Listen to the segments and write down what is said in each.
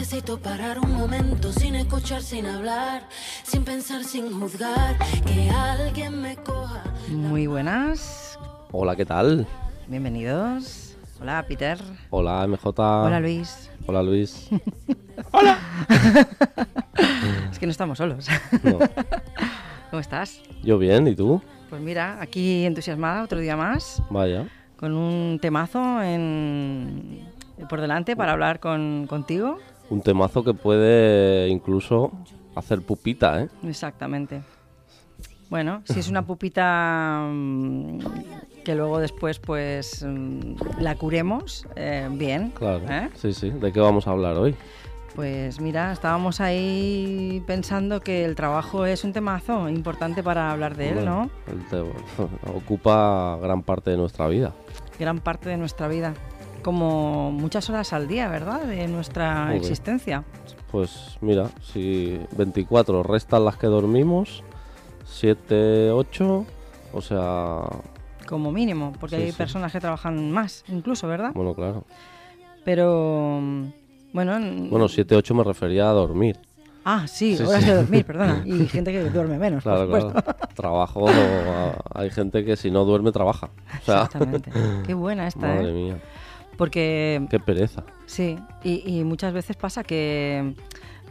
Necesito parar un momento sin escuchar, sin hablar, sin pensar, sin juzgar. Que alguien me coja. Muy buenas, Hola, ¿qué tal? bienvenidos. Hola, Peter. Hola, MJ. Hola, Luis. Hola, Luis. Es que no estamos solos. No. ¿Cómo estás? Yo bien, ¿y tú? Pues mira, aquí entusiasmada otro día más, Vaya. con un temazo en... por delante para hablar con, contigo. Un temazo que puede incluso hacer pupita, ¿eh? Exactamente. Bueno, si es una pupita mm, que luego después pues mm, la curemos, eh, bien. Claro. ¿eh? Sí, sí. ¿De qué vamos a hablar hoy? Pues mira, estábamos ahí pensando que el trabajo es un temazo importante para hablar de él, ¿no? el ocupa gran parte de nuestra vida. Gran parte de nuestra vida. Como muchas horas al día, ¿verdad? De nuestra existencia. Pues mira, si 24 restan las que dormimos, 7, 8, o sea, Como mínimo, porque Sí, hay sí. personas que trabajan más, incluso, ¿verdad? bueno, claro. Pero, bueno... Bueno, 7, 8 me refería a dormir. Ah, sí, Sí, horas de dormir, perdona. Y gente que duerme menos, Claro, por supuesto. claro. Trabajo, hay gente que si no duerme trabaja. O sea, Exactamente. Qué buena esta, madre ¿eh? mía, Porque qué pereza. Sí, y, y muchas veces pasa que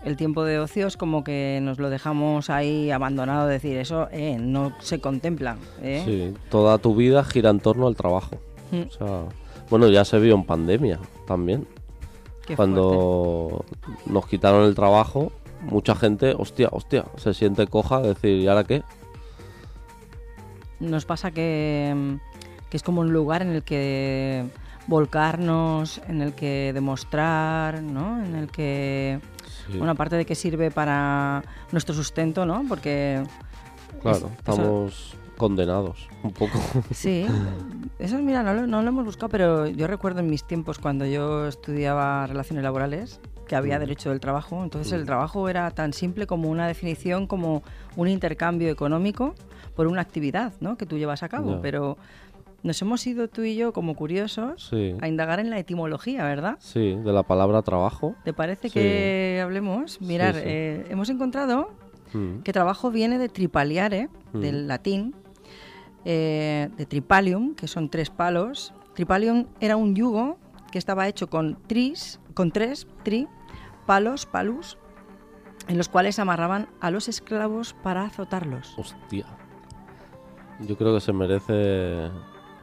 el tiempo de ocio es como que nos lo dejamos ahí abandonado, decir, eso eh, no se contempla. ¿eh? Sí, toda tu vida gira en torno al trabajo. Mm, O sea, bueno, ya se vio en pandemia también. qué fuerte. Cuando nos quitaron el trabajo, mucha gente, hostia, hostia, se siente coja de decir, ¿y ahora qué? Nos pasa que, que es como un lugar en el que volcarnos, en el que demostrar, ¿no? En el que, Sí, bueno, aparte de que sirve para nuestro sustento, ¿no? Porque claro, eso- estamos condenados un poco. Sí, eso mira, no lo, no lo hemos buscado, pero yo recuerdo en mis tiempos cuando yo estudiaba relaciones laborales que había derecho del trabajo, entonces el trabajo era tan simple como una definición, como un intercambio económico por una actividad ¿no? que tú llevas a cabo, Ya. pero nos hemos ido tú y yo como curiosos Sí, a indagar en la etimología, ¿verdad? sí, de la palabra trabajo. ¿Te parece Sí. que hablemos? Mirar, sí. eh, hemos encontrado Mm, que trabajo viene de tripaliare, Mm. del latín, eh, de tripalium, que son tres palos. Tripalium era un yugo que estaba hecho con tris, con tres, tri, palos, palus, en los cuales amarraban a los esclavos para azotarlos. Hostia. Yo creo que se merece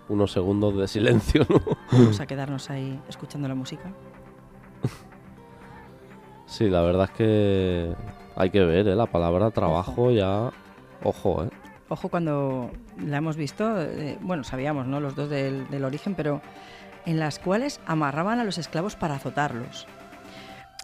unos segundos de silencio, ¿no? Vamos a quedarnos ahí escuchando la música. Sí, la verdad es que hay que ver, ¿eh? La palabra trabajo ya... Ojo, ¿eh? Ojo cuando la hemos visto, eh, bueno, sabíamos, ¿no? Los dos del, del origen, pero en las cuales amarraban a los esclavos para azotarlos.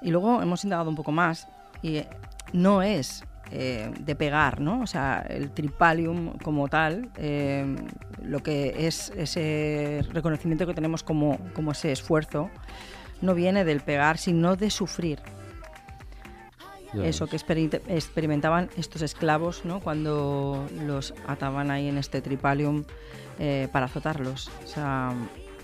Y luego hemos indagado un poco más y eh, no es eh, de pegar, ¿no? O sea, el tripalium como tal, eh, lo que es ese reconocimiento que tenemos como, como ese esfuerzo, no viene del pegar, sino de sufrir. Ya Eso que ves. experimentaban estos esclavos ¿no? cuando los ataban ahí en este tripalium eh, para azotarlos. O sea,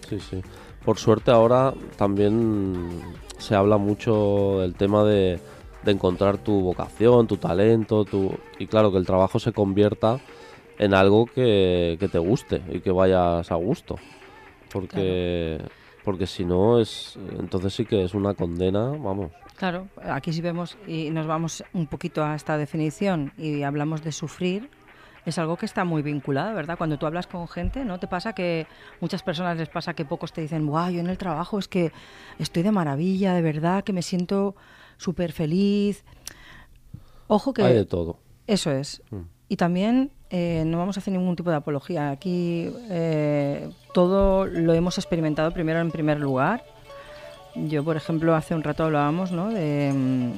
Sí, sí. Por suerte ahora también se habla mucho del tema de, de encontrar tu vocación, tu talento, tu... y claro, que el trabajo se convierta en algo que, que te guste y que vayas a gusto. Porque, porque si no, es entonces sí que es una condena, vamos. claro, aquí sí vemos y nos vamos un poquito a esta definición y hablamos de sufrir. Es algo que está muy vinculado, ¿verdad? Cuando tú hablas con gente, ¿no te pasa que muchas personas les pasa que pocos te dicen, guau, yo en el trabajo es que estoy de maravilla, de verdad, que me siento súper feliz. Ojo que... Hay de todo. Eso es. Mm. Y también eh, no vamos a hacer ningún tipo de apología. Aquí eh, todo lo hemos experimentado primero en primer lugar. Yo, por ejemplo, hace un rato hablábamos ¿no? de, mm,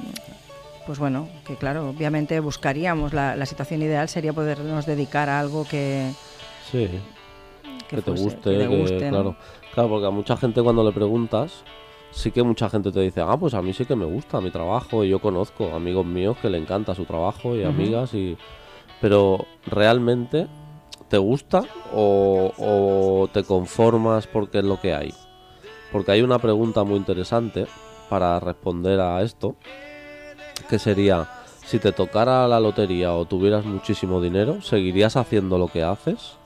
pues bueno, que claro, obviamente buscaríamos, la, la situación ideal sería podernos dedicar a algo que... Sí, que, te fuese- guste, que te que- guste, ¿no? claro. Claro, porque a mucha gente cuando le preguntas, sí que mucha gente te dice, ah, pues a mí sí que me gusta mi trabajo y yo conozco amigos míos que le encanta su trabajo y amigas y... Pero realmente, ¿te gusta o, o te conformas porque es lo que hay? Porque hay una pregunta muy interesante para responder a esto, que sería, si te tocara la lotería o tuvieras muchísimo dinero, ¿seguirías haciendo lo que haces?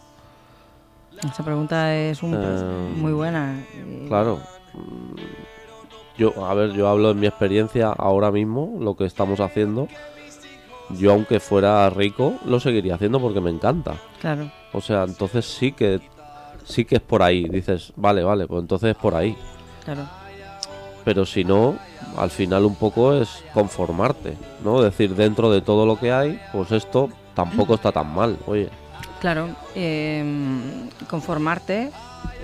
Esa pregunta es un- Eh, muy buena. y- Claro. Yo, a ver, yo hablo en mi experiencia ahora mismo, lo que estamos haciendo. Yo, aunque fuera rico, lo seguiría haciendo porque me encanta. Claro, O sea, entonces sí que sí que es por ahí. Dices, vale, vale, pues entonces es por ahí. claro. Pero si no, al final un poco es conformarte, ¿no? Decir, dentro de todo lo que hay, pues esto tampoco está tan mal. Oye, Claro, em, conformarte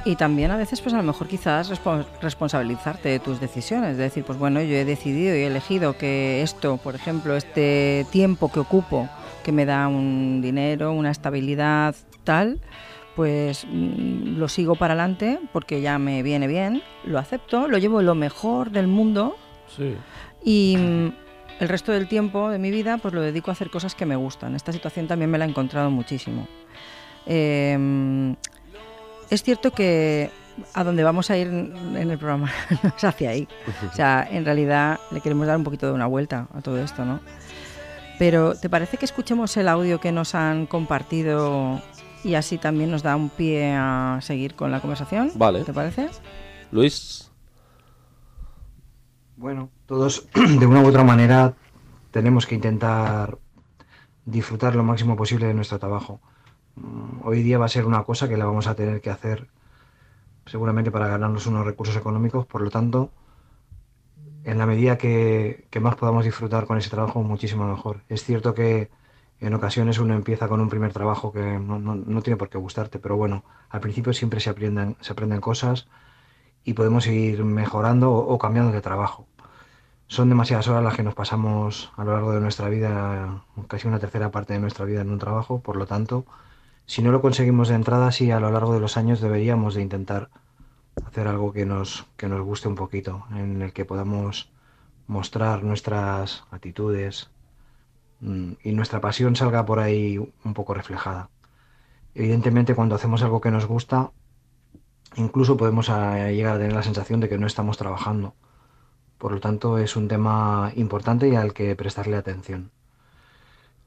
y también a veces pues a lo mejor quizás respo- responsabilizarte de tus decisiones, de decir pues bueno yo he decidido y he elegido que esto, por ejemplo, este tiempo que ocupo, que me da un dinero, una estabilidad tal, pues mm, lo sigo para adelante porque ya me viene bien, lo acepto, lo llevo lo mejor del mundo sí. y mm, el resto del tiempo de mi vida pues lo dedico a hacer cosas que me gustan. Esta situación también me la he encontrado muchísimo. Eh, es cierto que a donde vamos a ir en el programa no es hacia ahí. O sea, en realidad le queremos dar un poquito de una vuelta a todo esto, ¿no? Pero ¿te parece que escuchemos el audio que nos han compartido y así también nos da un pie a seguir con la conversación? Vale. ¿Te parece? Luis, Bueno, todos de una u otra manera tenemos que intentar disfrutar lo máximo posible de nuestro trabajo. Mm, Hoy día va a ser una cosa que la vamos a tener que hacer seguramente para ganarnos unos recursos económicos, por lo tanto, en la medida que, más podamos disfrutar con ese trabajo, muchísimo mejor. Es cierto que en ocasiones uno empieza con un primer trabajo que no, no- no tiene por qué gustarte, pero bueno, al principio siempre se aprenden, se aprenden cosas y podemos ir mejorando o cambiando de trabajo. Son demasiadas horas las que nos pasamos a lo largo de nuestra vida, casi una tercera parte de nuestra vida en un trabajo, por lo tanto, si no lo conseguimos de entrada, sí a lo largo de los años deberíamos de intentar hacer algo que nos, que nos guste un poquito, en el que podamos mostrar nuestras actitudes mm, y nuestra pasión salga por ahí un poco reflejada. Evidentemente, cuando hacemos algo que nos gusta, incluso podemos ah, llegar a tener la sensación de que no estamos trabajando. Por lo tanto, es un tema importante y al que prestarle atención.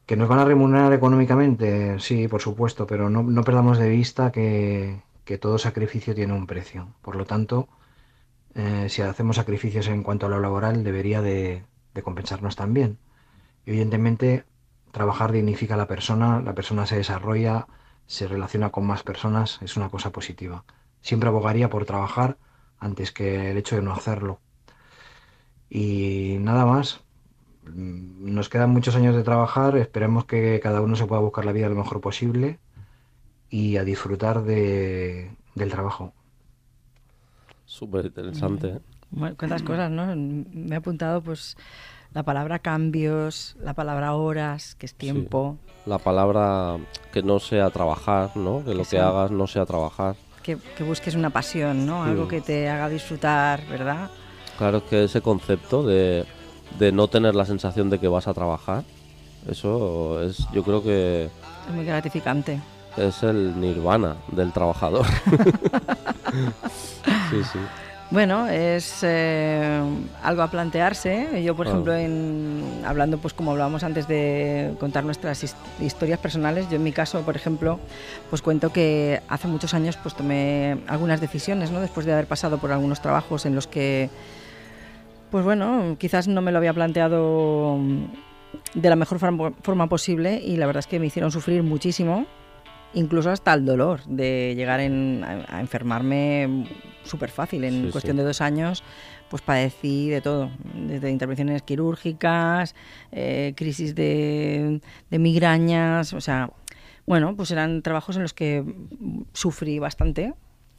¿Que nos van a remunerar económicamente? Sí, por supuesto, pero no, no perdamos de vista que, que todo sacrificio tiene un precio. Por lo tanto, eh, si hacemos sacrificios en cuanto a lo laboral, debería de, de compensarnos también. Evidentemente, trabajar dignifica a la persona, la persona se desarrolla, se relaciona con más personas, es una cosa positiva. Siempre abogaría por trabajar antes que el hecho de no hacerlo. Y nada más. Mm, Nos quedan muchos años de trabajar, esperemos que cada uno se pueda buscar la vida lo mejor posible y a disfrutar de, del trabajo. súper interesante. ¿eh? Bueno, cuántas cosas, ¿no? Me he apuntado pues la palabra cambios, la palabra horas, que es tiempo, La palabra que no sea trabajar, ¿no? Que lo que sea- hagas no sea trabajar. que, que busques una pasión, ¿no? Algo Mm. que te haga disfrutar, ¿verdad? Claro, es que ese concepto de, de no tener la sensación de que vas a trabajar, eso es, yo creo que Es muy gratificante. es el nirvana del trabajador. sí, sí. Bueno, es eh, algo a plantearse. Yo, por Ah. ejemplo, en, hablando, pues como hablábamos antes de contar nuestras his- historias personales, yo en mi caso, por ejemplo, pues cuento que hace muchos años pues tomé algunas decisiones, ¿no? Después de haber pasado por algunos trabajos en los que, pues bueno, quizás no me lo había planteado de la mejor forma, posible y la verdad es que me hicieron sufrir muchísimo incluso hasta el dolor de llegar en- a, a enfermarme súper fácil. En Sí, cuestión sí. de dos años, pues padecí de todo, desde intervenciones quirúrgicas, eh, crisis de, de migrañas, o sea, bueno, pues eran trabajos en los que mm, sufrí bastante.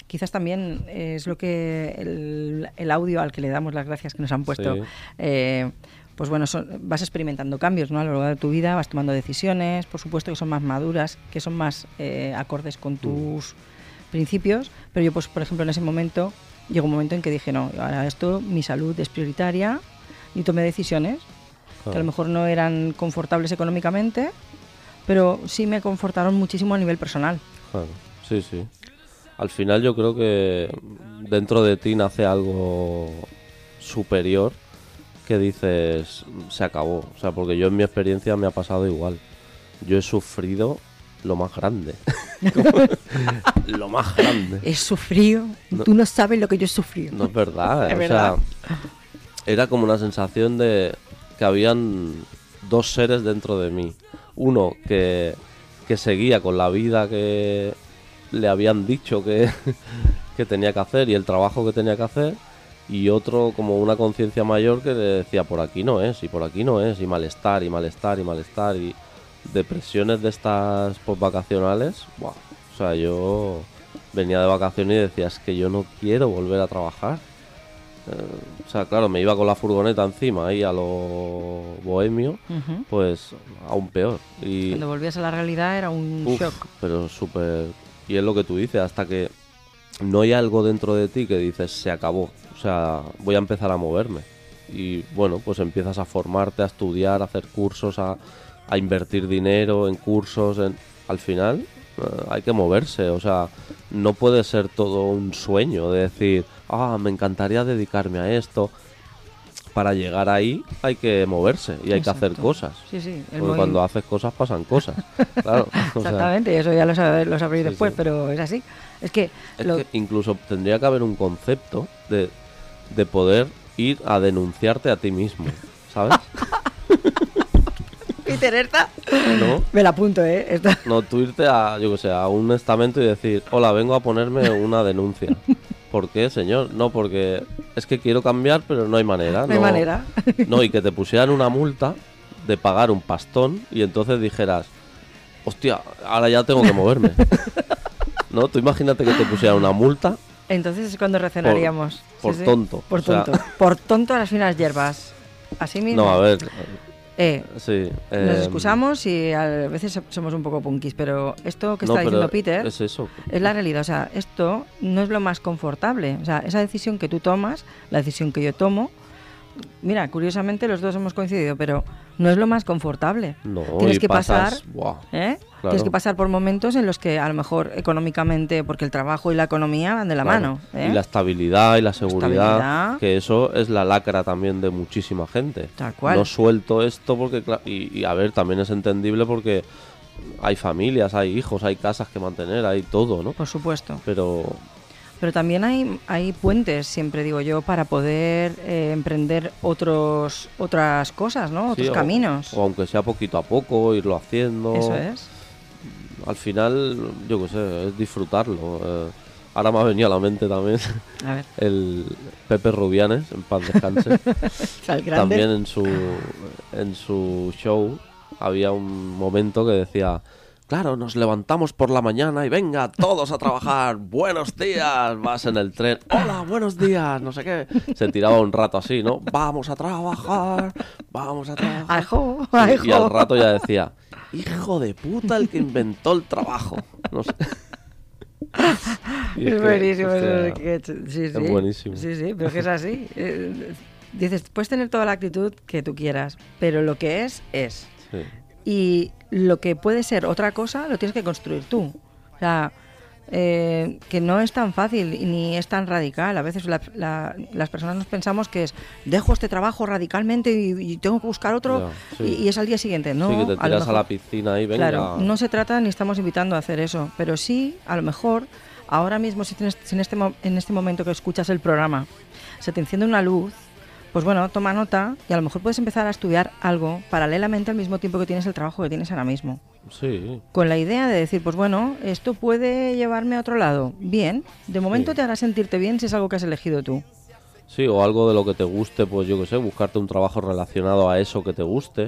Quizás también es lo que el, el audio al que le damos las gracias que nos han puesto Sí. eh, pues bueno, son- vas experimentando cambios ¿no? a lo largo de tu vida, vas tomando decisiones, por supuesto que son más maduras, que son más eh, acordes con tus principios, pero yo pues por ejemplo en ese momento llegó un momento en que dije, no, ahora esto, mi salud es prioritaria y tomé decisiones que a lo mejor no eran confortables económicamente, pero sí me confortaron muchísimo a nivel personal. Claro, sí, sí. Al final yo creo que dentro de ti nace algo superior que dices, se acabó. O sea, porque yo en mi experiencia me ha pasado igual. Yo he sufrido lo más grande. lo más grande. He sufrido, tú no sabes lo que yo he sufrido. No es verdad. Es o verdad. sea, era como una sensación de que habían dos seres dentro de mí. Uno que, que seguía con la vida que le habían dicho que, que tenía que hacer y el trabajo que tenía que hacer. Y otro como una conciencia mayor que le decía por aquí no es, y por aquí no es, y malestar, y malestar, y malestar, y depresiones de estas vacacionales. Buah. O sea, yo venía de vacaciones y decía, es que yo no quiero volver a trabajar. Eh, o sea, claro, me iba con la furgoneta encima ahí a lo bohemio, pues aún peor. Y, Cuando volvías a la realidad era un Uf, shock. pero súper... Y es lo que tú dices, hasta que no hay algo dentro de ti que dices, se acabó. O sea, voy a empezar a moverme. Y bueno, pues empiezas a formarte, a estudiar, a hacer cursos, a, a invertir dinero en cursos. Al final eh, hay que moverse. O sea, no puede ser todo un sueño de decir, ah, me encantaría dedicarme a esto. Para llegar ahí hay que moverse y hay que hacer cosas. Sí, sí. el Porque cuando haces cosas pasan cosas. Claro. sea, Exactamente, y eso ya lo, sabe- lo sabréis Sí, después, sí. pero es así. Es que, Es lo- que incluso tendría que haber un concepto de, de poder ir a denunciarte a ti mismo, ¿sabes? Peter No, me la apunto, ¿eh? No tú irte a, yo que sé, a un estamento y decir, hola, vengo a ponerme una denuncia. ¿Por qué, señor? No, porque es que quiero cambiar, pero no hay manera. No hay manera. No, y que te pusieran una multa de pagar un pastón y entonces dijeras, hostia, ahora ya tengo que moverme. ¿No? Tú imagínate que te pusieran una multa Entonces es cuando reaccionaríamos. por tonto, Por o sea- tonto. Por tonto a las finas hierbas. Así mismo. No, a ver, Eh, sí. nos em, excusamos y a veces somos un poco punkis, pero esto que no, está diciendo Peter Es eso. es la realidad. O sea, esto no es lo más confortable. O sea, esa decisión que tú tomas, la decisión que yo tomo, mira, curiosamente los dos hemos coincidido, pero no es lo más confortable. No, Tienes y que pasas, pasar, ¿eh? Claro. Tienes que pasar por momentos en los que a lo mejor económicamente, porque el trabajo y la economía van de la claro. mano. ¿eh? Y la estabilidad y la seguridad, Estabilidad. que eso es la lacra también de muchísima gente. Tal cual. No suelto esto porque, y, y a ver, también es entendible porque hay familias, hay hijos, hay casas que mantener, hay todo, ¿no? Por supuesto. Pero Pero también hay, hay puentes, siempre digo yo, para poder eh, emprender otros otras cosas, ¿no? Otros sí, o- caminos. O, aunque sea poquito a poco, irlo haciendo. Eso es. Al final, yo qué sé, es disfrutarlo. eh. ahora me ha venido a la mente también A ver, el Pepe Rubianes, en paz descanse. También en su, en su show había un momento que decía, claro, nos levantamos por la mañana y venga, todos a trabajar, buenos días, vas en el tren, hola, buenos días, no sé qué. Se tiraba un rato así, ¿no? Vamos a trabajar, vamos a trabajar. Ajo, Sí, y ajo. al rato ya decía, hijo de puta el que inventó el trabajo. No sé. Es que, buenísimo. es que- sí, sí. es buenísimo. Sí, sí, pero que es así. Eh, dices, puedes tener toda la actitud que tú quieras, pero lo que es, es. sí. Y lo que puede ser otra cosa, lo tienes que construir tú. O sea, eh, que no es tan fácil ni es tan radical. A veces la- la- las personas nos pensamos que es, dejo este trabajo radicalmente y, y tengo que buscar otro sí. y, y es al día siguiente. No, sí, que te a lo tiras a, la mejor- piscina y venga. Claro, no se trata ni estamos invitando a hacer eso, pero sí, a lo mejor, ahora mismo, si, tienes, si en, este, en este momento que escuchas el programa se te enciende una luz, pues bueno, toma nota y a lo mejor puedes empezar a estudiar algo paralelamente al mismo tiempo que tienes el trabajo que tienes ahora mismo. Sí, Con la idea de decir, pues bueno, esto puede llevarme a otro lado. Bien, de momento Sí. te hará sentirte bien si es algo que has elegido tú. sí, o algo de lo que te guste, pues yo qué sé, buscarte un trabajo relacionado a eso que te guste.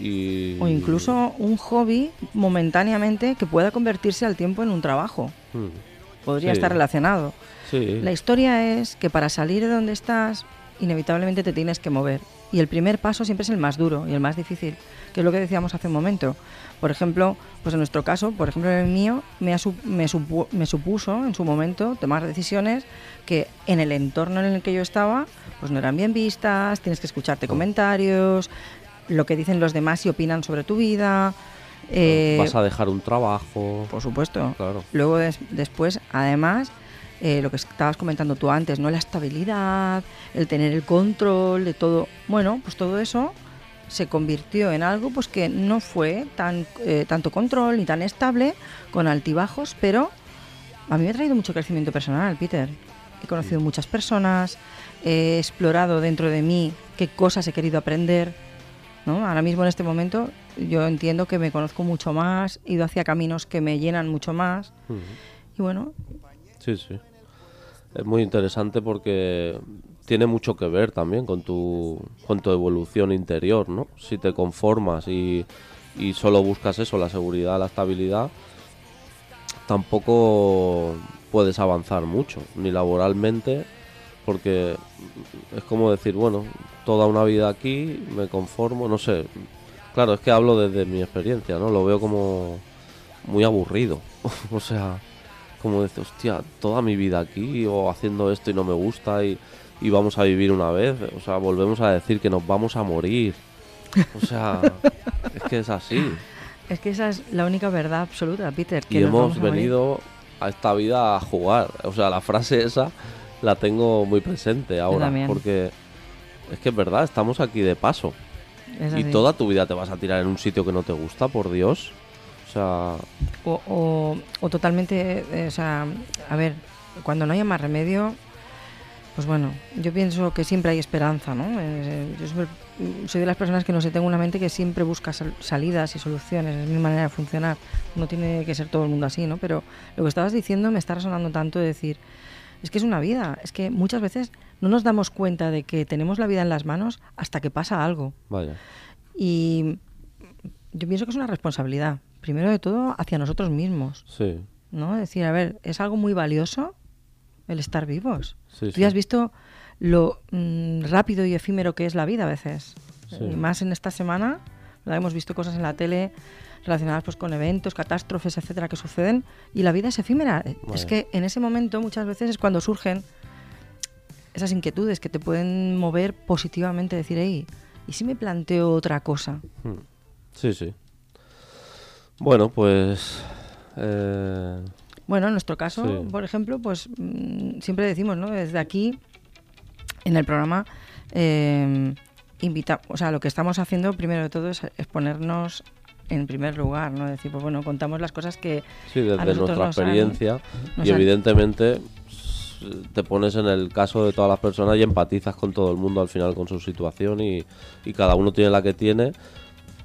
Y... O incluso un hobby momentáneamente que pueda convertirse al tiempo en un trabajo. Mm, Podría Sí. estar relacionado. Sí, La historia es que para salir de donde estás, inevitablemente te tienes que mover. Y el primer paso siempre es el más duro y el más difícil, que es lo que decíamos hace un momento. Por ejemplo, pues en nuestro caso, por ejemplo en el mío, me, me, supu- me supuso en su momento tomar decisiones que en el entorno en el que yo estaba, pues no eran bien vistas, tienes que escucharte comentarios, lo que dicen los demás y opinan sobre tu vida. eh, Vas a dejar un trabajo. por supuesto. Claro. Luego des- después, además, eh, lo que estabas comentando tú antes, ¿no? La estabilidad, el tener el control de todo. Bueno, pues todo eso se convirtió en algo pues que no fue tan eh, tanto control ni tan estable, con altibajos, pero a mí me ha traído mucho crecimiento personal, Peter. He conocido muchas personas, he explorado dentro de mí qué cosas he querido aprender. ¿no? Ahora mismo en este momento yo entiendo que me conozco mucho más, he ido hacia caminos que me llenan mucho más. Y bueno, Sí, sí. Es muy interesante porque tiene mucho que ver también con tu, con tu evolución interior, ¿no? Si te conformas y, y solo buscas eso, la seguridad, la estabilidad, tampoco puedes avanzar mucho, ni laboralmente, porque es como decir, bueno, toda una vida aquí, me conformo, no sé. Claro, es que hablo desde mi experiencia, ¿no? Lo veo como muy aburrido. o sea, como decir, hostia, toda mi vida aquí o haciendo esto y no me gusta y, y vamos a vivir una vez. O sea, volvemos a decir que nos vamos a morir. O sea, es que es así. es que esa es la única verdad absoluta, Peter. Que Y nos hemos vamos a morir. venido a esta vida a jugar. O sea, la frase esa la tengo muy presente ahora. Porque es que es verdad, estamos aquí de paso. Y toda tu vida te vas a tirar en un sitio que no te gusta, por Dios. O sea, O, o- o totalmente, eh, o sea, a ver, cuando no haya más remedio, pues bueno, yo pienso que siempre hay esperanza, ¿no? Eh, yo siempre- soy de las personas que no sé, tengo una mente que siempre busca sal- salidas y soluciones, es mi manera de funcionar. No tiene que ser todo el mundo así, ¿no? Pero lo que estabas diciendo me está resonando tanto de decir, es que es una vida, es que muchas veces no nos damos cuenta de que tenemos la vida en las manos hasta que pasa algo. vaya. Y yo pienso que es una responsabilidad, primero de todo hacia nosotros mismos, Sí. ¿no? Es decir, a ver, es algo muy valioso el estar vivos. Sí, Tú sí. ya has visto lo mm, rápido y efímero que es la vida a veces. Sí. Y más en esta semana, ¿verdad? hemos visto cosas en la tele relacionadas pues con eventos, catástrofes, etcétera, que suceden y la vida es efímera. Es Vaya. que en ese momento muchas veces es cuando surgen esas inquietudes que te pueden mover positivamente, decir, hey, ¿y si me planteo otra cosa? Hmm. Sí, sí. Bueno, pues... eh, Bueno, en nuestro caso, Sí. por ejemplo, pues mm, siempre decimos, ¿no? Desde aquí, en el programa, eh, invita, o sea, lo que estamos haciendo primero de todo es, es ponernos en primer lugar, ¿no? Decir, pues bueno, contamos las cosas que sí, desde a nuestra nos han- experiencia. nos y han- evidentemente te pones en el caso de todas las personas y empatizas con todo el mundo al final con su situación y, y cada uno tiene la que tiene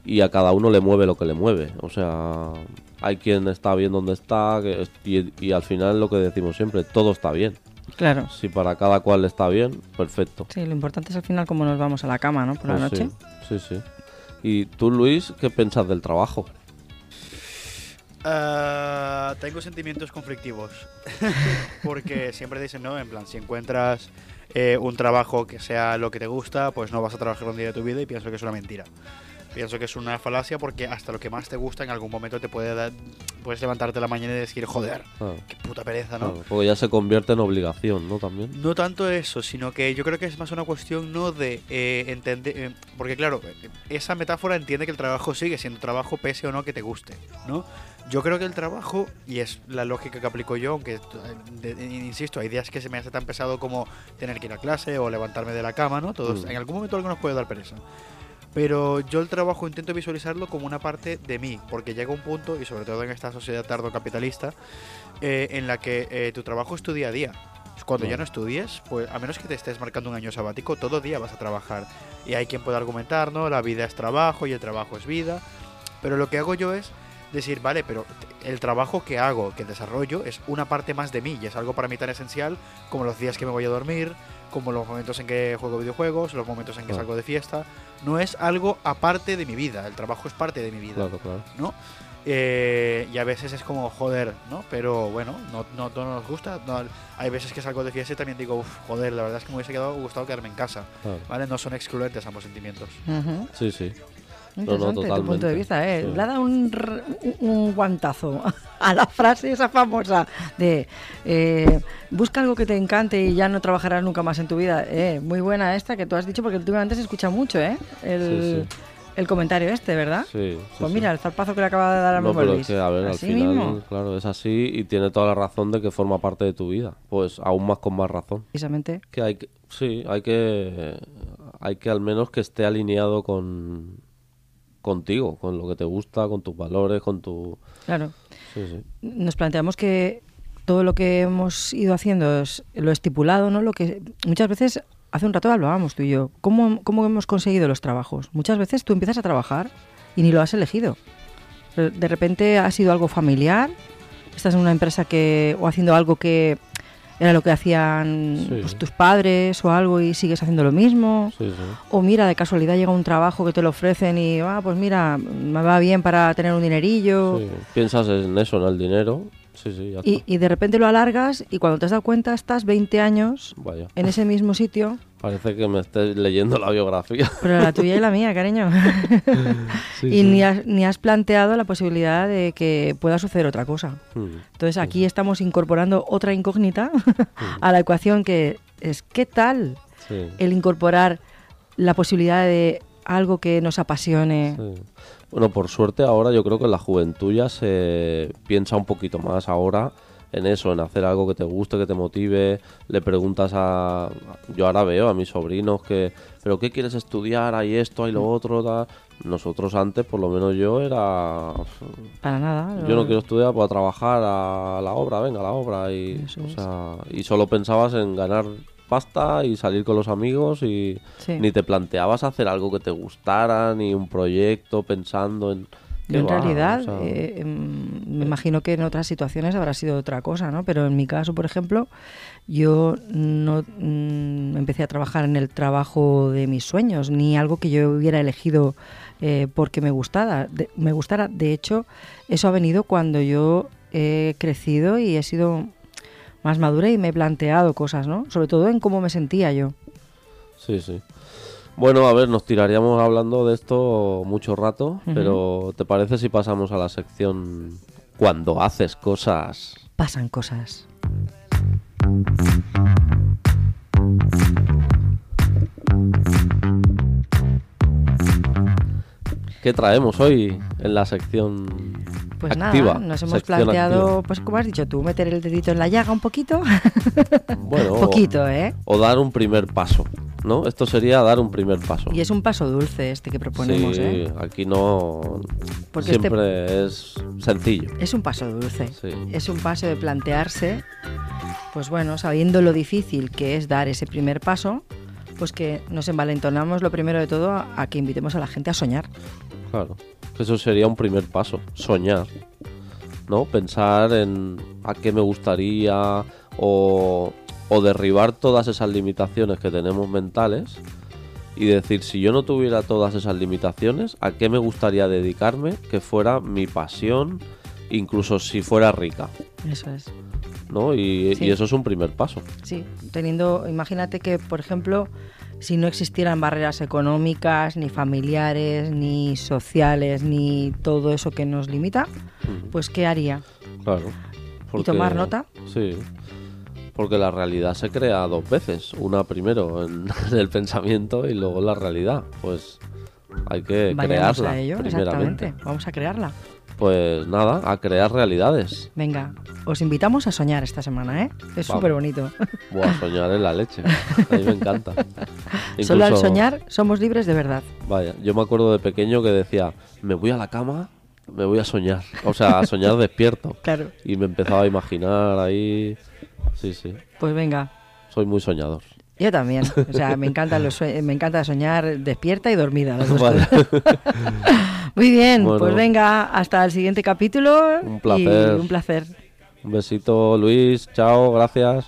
y a cada uno le mueve lo que le mueve. O sea, hay quien está bien donde está que y, y al final lo que decimos siempre, todo está bien. Claro. Si para cada cual está bien, perfecto. Sí, lo importante es al final cómo nos vamos a la cama, ¿no? Por la Pues noche. Sí, sí, sí. ¿Y tú, Luis, qué piensas del trabajo? Ah, tengo sentimientos conflictivos. Porque siempre dicen, ¿no? En plan, si encuentras eh, un trabajo que sea lo que te gusta, pues no vas a trabajar un día de tu vida y pienso que es una mentira. Pienso que es una falacia porque hasta lo que más te gusta en algún momento te puede dar... Puedes levantarte la mañana y decir, joder, Ah, qué puta pereza, ¿no? claro, porque ya se convierte en obligación, ¿no? También. No tanto eso, sino que yo creo que es más una cuestión no de eh, entender, eh, porque claro, eh, esa metáfora entiende que el trabajo sigue siendo trabajo pese o no que te guste, ¿no? Yo creo que el trabajo, y es la lógica que aplico yo, aunque, eh, de- de- insisto, hay días que se me hace tan pesado como tener que ir a clase o levantarme de la cama, ¿no? Todos, Mm. En algún momento algo nos puede dar pereza. Pero yo el trabajo intento visualizarlo como una parte de mí, porque llega un punto, y sobre todo en esta sociedad tardo-capitalista, eh, en la que eh, tu trabajo es tu día a día. Cuando ya no estudies, pues a menos que te estés marcando un año sabático, todo día vas a trabajar. Y hay quien puede argumentar, ¿no? La vida es trabajo y el trabajo es vida. Pero lo que hago yo es decir, vale, pero el trabajo que hago, que desarrollo, es una parte más de mí y es algo para mí tan esencial como los días que me voy a dormir, como los momentos en que juego videojuegos, los momentos en que Claro. salgo de fiesta. No es algo aparte de mi vida, el trabajo es parte de mi vida. Claro, claro. ¿no? Eh, y a veces es como joder, ¿no? Pero bueno, no, no, no nos gusta. no- hay veces que salgo de fiesta y también digo, uff, joder, la verdad es que me hubiese quedado, gustado quedarme en casa. Claro. ¿Vale? No son excluyentes ambos sentimientos. Sí, sí. Interesante tu punto de vista, ¿eh? Sí. Le ha dado un, un- guantazo a la frase esa famosa de eh, busca algo que te encante y ya no trabajarás nunca más en tu vida. Eh, muy buena esta que tú has dicho porque últimamente se escucha mucho, ¿eh? El, Sí, el comentario este, ¿verdad? Sí, Pues mira, el zarpazo que le acaba de dar a No, pero es que, a ver, al final, mismo, claro, es así y tiene toda la razón de que forma parte de tu vida. Pues aún más con más razón. precisamente. Que hay que, sí, hay que, hay que al menos que esté alineado con, contigo, con lo que te gusta, con tus valores, con tu... Claro. Sí, sí. nos planteamos que todo lo que hemos ido haciendo es lo estipulado, ¿no? Lo que muchas veces hace un rato hablábamos tú y yo, ¿cómo, cómo hemos conseguido los trabajos? Muchas veces tú empiezas a trabajar y ni lo has elegido. De repente ha sido algo familiar, estás en una empresa que o haciendo algo que era lo que hacían Sí. pues, tus padres o algo y sigues haciendo lo mismo. Sí, sí. O mira, de casualidad llega un trabajo que te lo ofrecen y, ah, pues mira, me va bien para tener un dinerillo. Piensas en eso, en el dinero. Sí, sí, ya Y, está. y de repente lo alargas y cuando te has dado cuenta estás 20 años Vaya. en ese mismo sitio, Parece que me estés leyendo la biografía. pero la tuya y la mía, cariño. Sí, y. Ni, has, ni has planteado la posibilidad de que pueda suceder otra cosa. Hmm. Entonces aquí estamos incorporando otra incógnita a la ecuación que es ¿qué tal el incorporar la posibilidad de algo que nos apasione? Sí. Bueno, por suerte ahora yo creo que la juventud ya se piensa un poquito más ahora en eso, en hacer algo que te guste, que te motive. Le preguntas a... Yo ahora veo a mis sobrinos que... ¿Pero qué quieres estudiar? Hay esto, hay lo otro, tal. Nosotros antes, por lo menos yo, era... Para nada. Yo no quiero estudiar, pues a trabajar a la obra, venga, a la obra. Y, o sea, y solo pensabas en ganar pasta y salir con los amigos y Sí. ni te planteabas hacer algo que te gustara, ni un proyecto pensando en... Yo en va, realidad, o sea, eh, em, me imagino que en otras situaciones habrá sido otra cosa, ¿no? Pero en mi caso, por ejemplo, yo no mm, empecé a trabajar en el trabajo de mis sueños, ni algo que yo hubiera elegido eh, porque me gustara. De, me gustara. De hecho, eso ha venido cuando yo he crecido y he sido más madura y me he planteado cosas, ¿no? Sobre todo en cómo me sentía yo. Sí, sí. Bueno, a ver, nos tiraríamos hablando de esto mucho rato, pero ¿te parece si pasamos a la sección cuando haces cosas? Pasan cosas. ¿Qué traemos hoy en la sección Pues activa? nada, nos hemos planteado, pues como has dicho tú, meter el dedito en la llaga un poquito. Bueno, Poquito, ¿eh? o dar un primer paso, ¿no? Esto sería dar un primer paso. Y es un paso dulce este que proponemos, sí, ¿eh? aquí no Porque este- siempre es sencillo. Es un paso dulce. Sí. Es un paso de plantearse, pues bueno, sabiendo lo difícil que es dar ese primer paso, pues que nos envalentonamos lo primero de todo a que invitemos a la gente a soñar. Claro. Eso sería un primer paso, soñar. ¿No? Pensar en a qué me gustaría o, o derribar todas esas limitaciones que tenemos mentales y decir, si yo no tuviera todas esas limitaciones, ¿a qué me gustaría dedicarme que fuera mi pasión, incluso si fuera rica? Eso es. ¿No? Y, Sí. y eso es un primer paso. Sí, teniendo, imagínate que, por ejemplo, si no existieran barreras económicas, ni familiares, ni sociales, ni todo eso que nos limita, pues ¿qué haría? Claro. ¿Y tomar nota? Sí. Porque la realidad se crea dos veces. Una primero en, en el pensamiento y luego en la realidad. Pues hay que Vayamos crearla a ello, primeramente. exactamente. Vamos a crearla. Pues nada, a crear realidades. Venga, os invitamos a soñar esta semana, ¿eh? Es súper bonito. Buah, soñar en la leche. A mí me encanta. Solo al soñar somos libres de verdad. Vaya, yo me acuerdo de pequeño que decía, me voy a la cama, me voy a soñar. O sea, a soñar despierto. Claro. Y me empezaba a imaginar ahí. Sí, sí. Pues venga, Soy muy soñador. yo también. O sea, me encanta, los me encanta soñar despierta y dormida. las dos Vale. Muy bien, Bueno. pues venga, hasta el siguiente capítulo. Un placer. Y un placer. Un besito, Luis. Chao, gracias.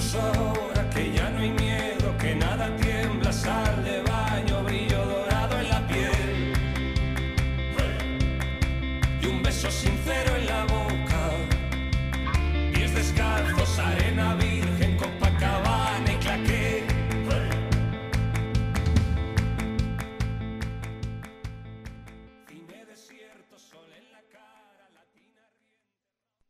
incluso ahora que ya no hay miedo.